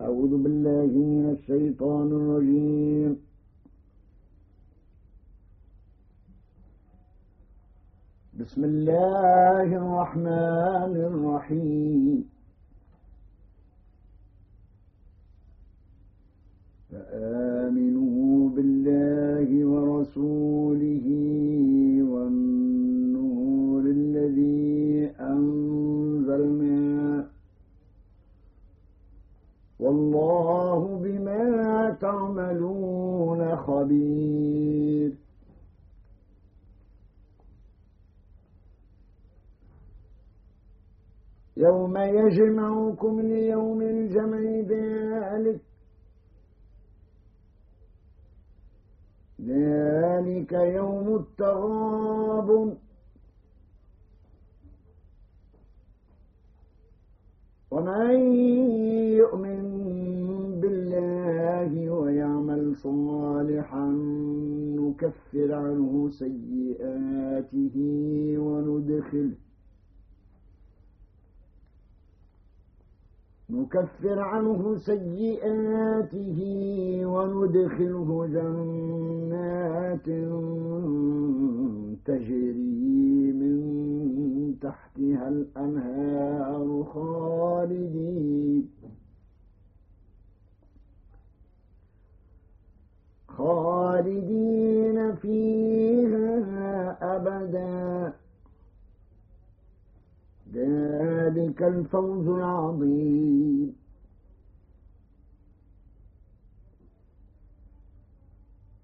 أعوذ بالله من الشيطان الرجيم. بسم الله الرحمن الرحيم. فآمنوا بالله ورسوله والله بما تعملون خبير. يوم يجمعكم ليوم الجمع ذلك ذلك يوم التغاب ومن يؤمن نكفر عنه سيئاته وندخله نكفر عنه سيئاته وندخله جنات تجري من تحتها الأنهار خالدين. خالدين. فيها أبداً. ذلك الفوز العظيم.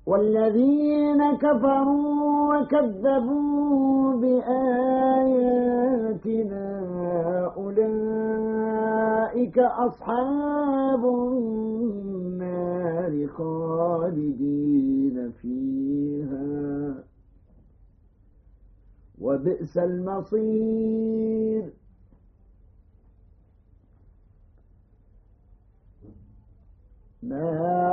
والذين كفروا وكذبوا بآياتنا أولئك أصحاب النار خالدين فيها. وبئس المصير. ما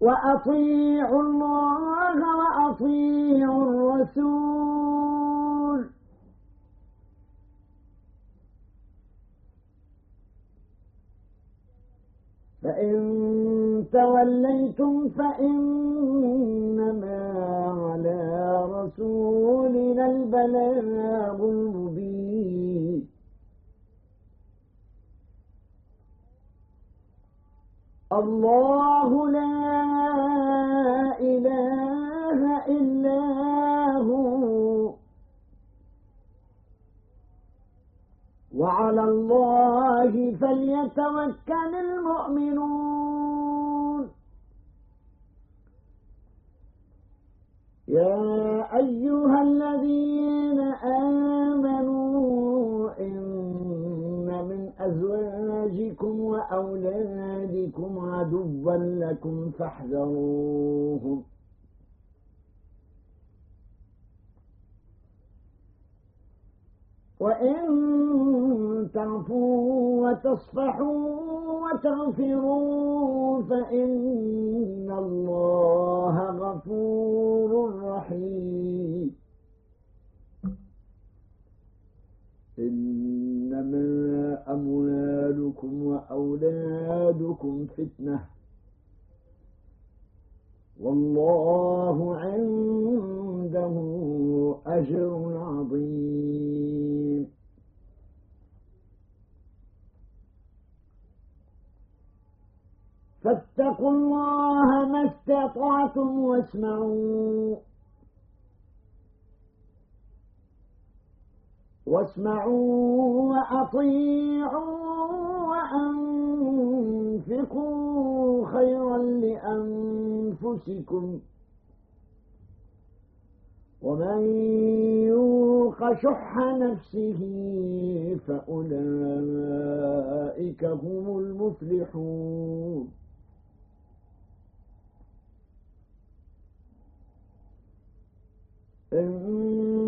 وأطيعوا الله وأطيعوا الرسول. فإن توليتم فإنما على رسولنا البلاغ المبين. الله لا إله إلا هو. وعلى الله فليتوكل المؤمنون. يا أيها الذين آمنوا أزواجكم وأولادكم عدوا لكم فاحذروهم وإن تعفوا وتصفحوا وتغفروا فإن الله غفور رحيم. أموالكم وأولادكم فتنة. والله عنده أجر عظيم. فاتقوا الله ما استطعتم واسمعوا. واسمعوا وأطيعوا وأنفقوا خيرا لأنفسكم. ومن يوق شح نفسه فأولئك هم المفلحون. إن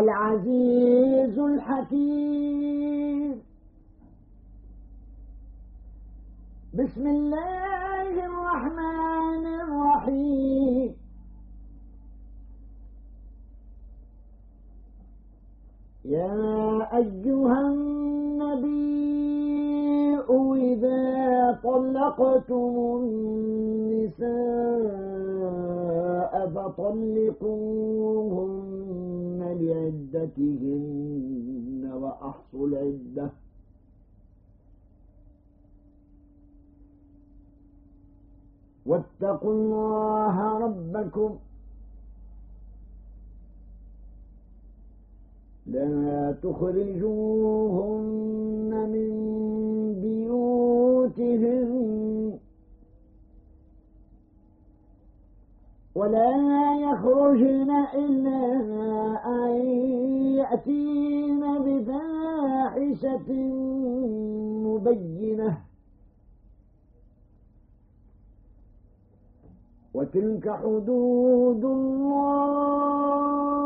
العزيز الحكيم. بسم الله الرحمن الرحيم. يا أيها النبي إذا طلقتم النساء فطلقوهن لعدتهن وأحصوا العدة واتقوا الله ربكم. لا تخرجوهن من بيوتهم ولا يخرجن إلا أن يأتين بفاحشة مبينة. وتلك حدود الله.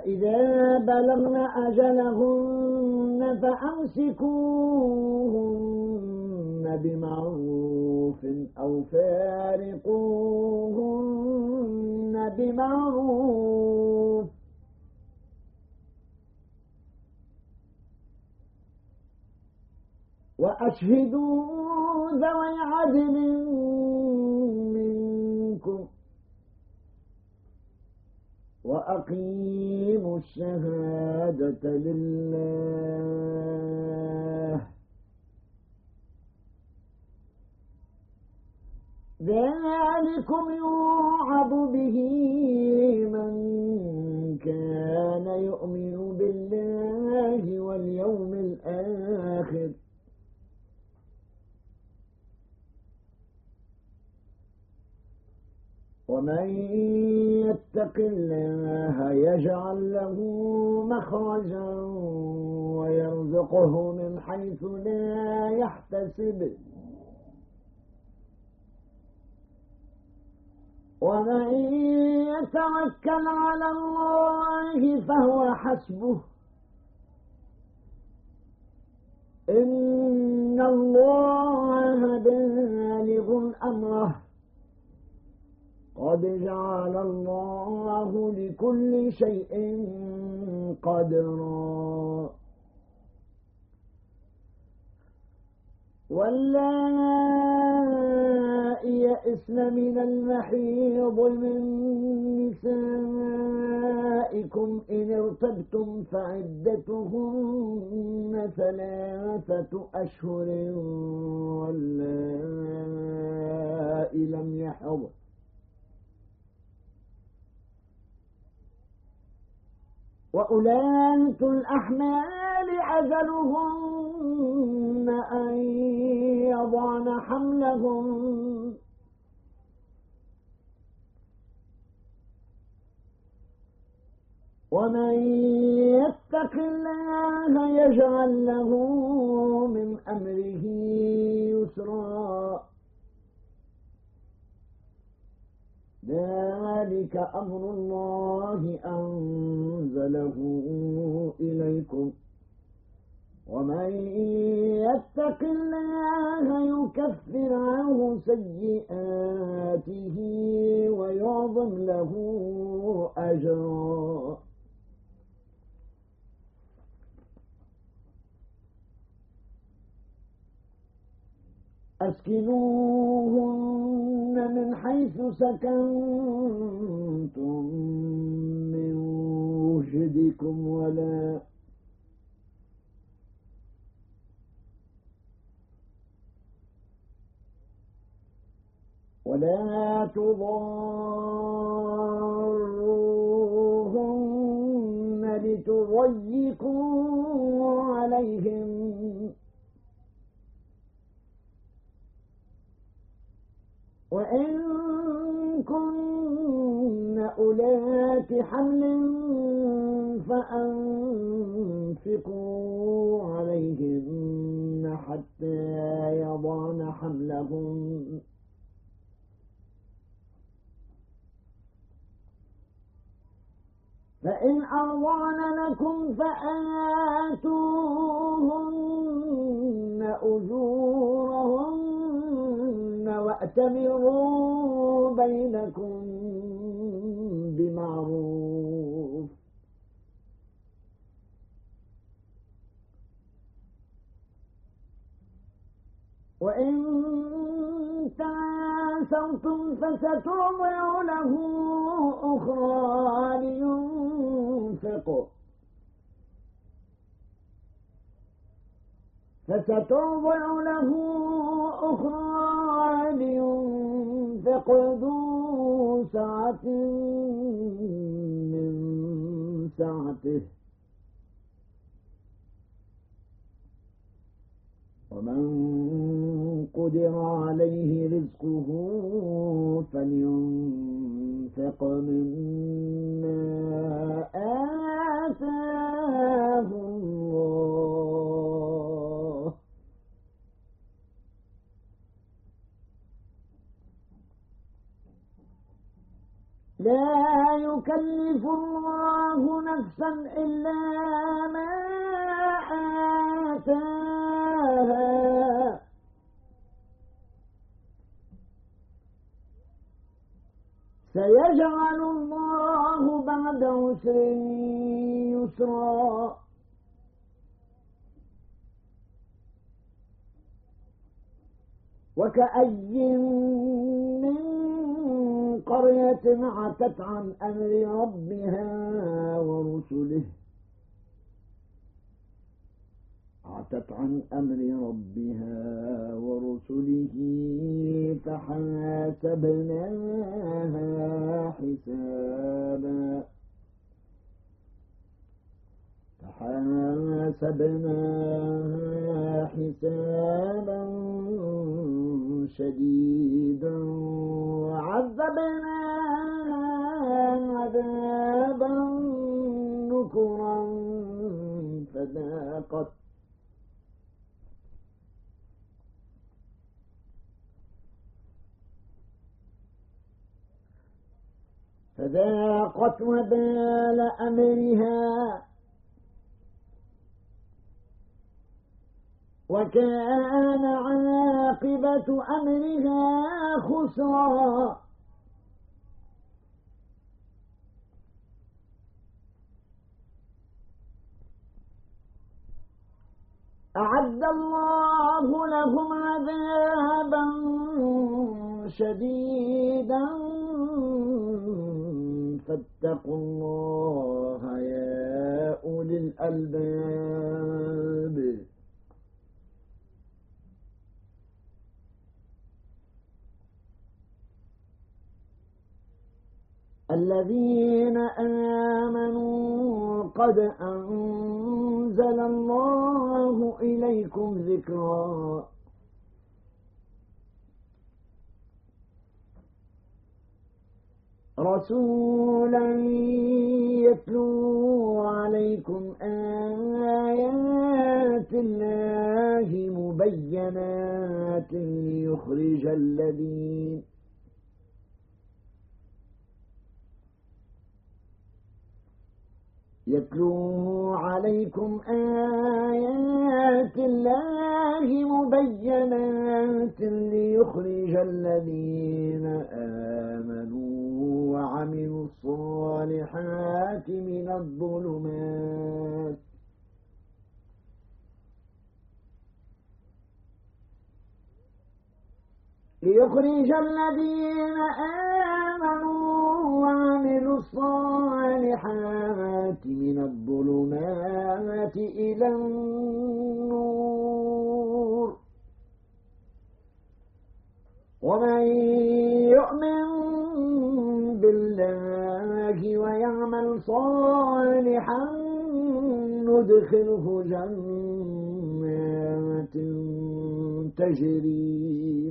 فإذا بلغن أجلهن فأمسكوهن بمعروف أو فارقوهن بمعروف. وأشهدوا ذوي عدل وأقيموا الشهادة لله. ذلكم يوعظ به من كان يؤمن بالله واليوم الآخر. ومن يتق الله يجعل له مخرجا ويرزقه من حيث لا يحتسب. ومن يتوكل على الله فهو حسبه. إن الله بالغ أمره قد جعل الله لكل شيء قدرا. واللائي يئسن من المحيض من نسائكم إن ارتبتم فعدتهن ثلاثة أشهر واللائي لم يحض. وأولاة الأحمال أجلهن أن يضعن حملهم. ومن يتق الله يجعل له من أمره يسرا. ذلك أمر الله أنزله إليكم. ومن يتق الله يكفر عنه سيئاته ويعظم له أجرا. أسكنوهم من حيث سكنتم من وجدكم ولا ولا تضاروهن لتضيقوا عليهم وإن كن أولات حمل فأنفقوا عليهن حتى يضعن حملهن. فإن أرضعن لكم فآتوهن أجورهن وأتمروا بينكم بمعروف. وإن تعاسرتم فسترضع له أخرى لينفق فسترضع له أخرى لينفق ذو سعة من سعته. ومن قدر عليه رزقه فلينفق مما آتاه يكلف الله نفسا إلا ما آتاها. سيجعل الله بعد عسر يسرا. وكأي من قرية عتت عن أمر ربها ورسله. عتت عن أمر ربها ورسله فحاسبناها حسابا. فحاسبناها حسابا شديدا وعذبناها عذابا نكرا فذاقت فذاقت وبال أمرها وكان عاقبة أمرها خسرا. أعد الله لهم عذابا شديدا. فاتقوا الله يا أولي الألباب. الذين آمنوا قد أنزل الله إليكم ذكرًا. رسولا يتلو عليكم آيات الله مبينات ليخرج الذين يتلو عليكم آيات الله مبينات ليخرج الذين آمنوا وعملوا الصالحات من الظلمات ليخرج الذين آمنوا الصالحات من الظلمات إلى النور. ومن يؤمن بالله ويعمل صالحا ندخله جنات تجري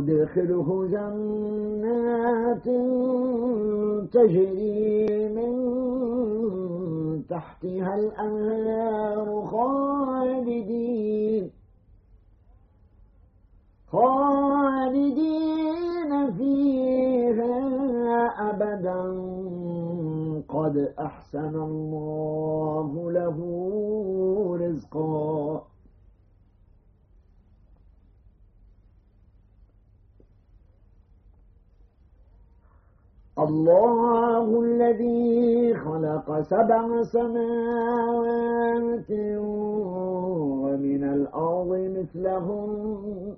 من ندخله جنات تجري من تحتها الأنهار خالدين خالدين فيها أبدا. قد أحسن الله له رزقا. الله الذي خلق سبع سماوات ومن الأرض مثلهم.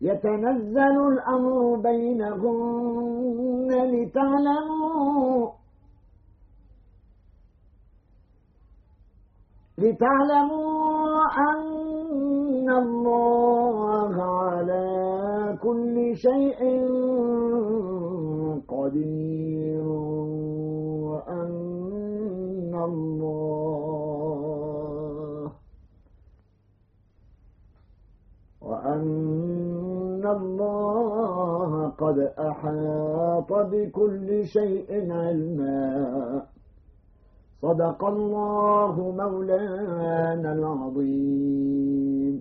يتنزل الأمر بينهن لتعلموا لتعلموا أن الله كل شيء قدير وأن الله وأن الله قد أحاط بكل شيء علما. صدق الله مولانا العظيم.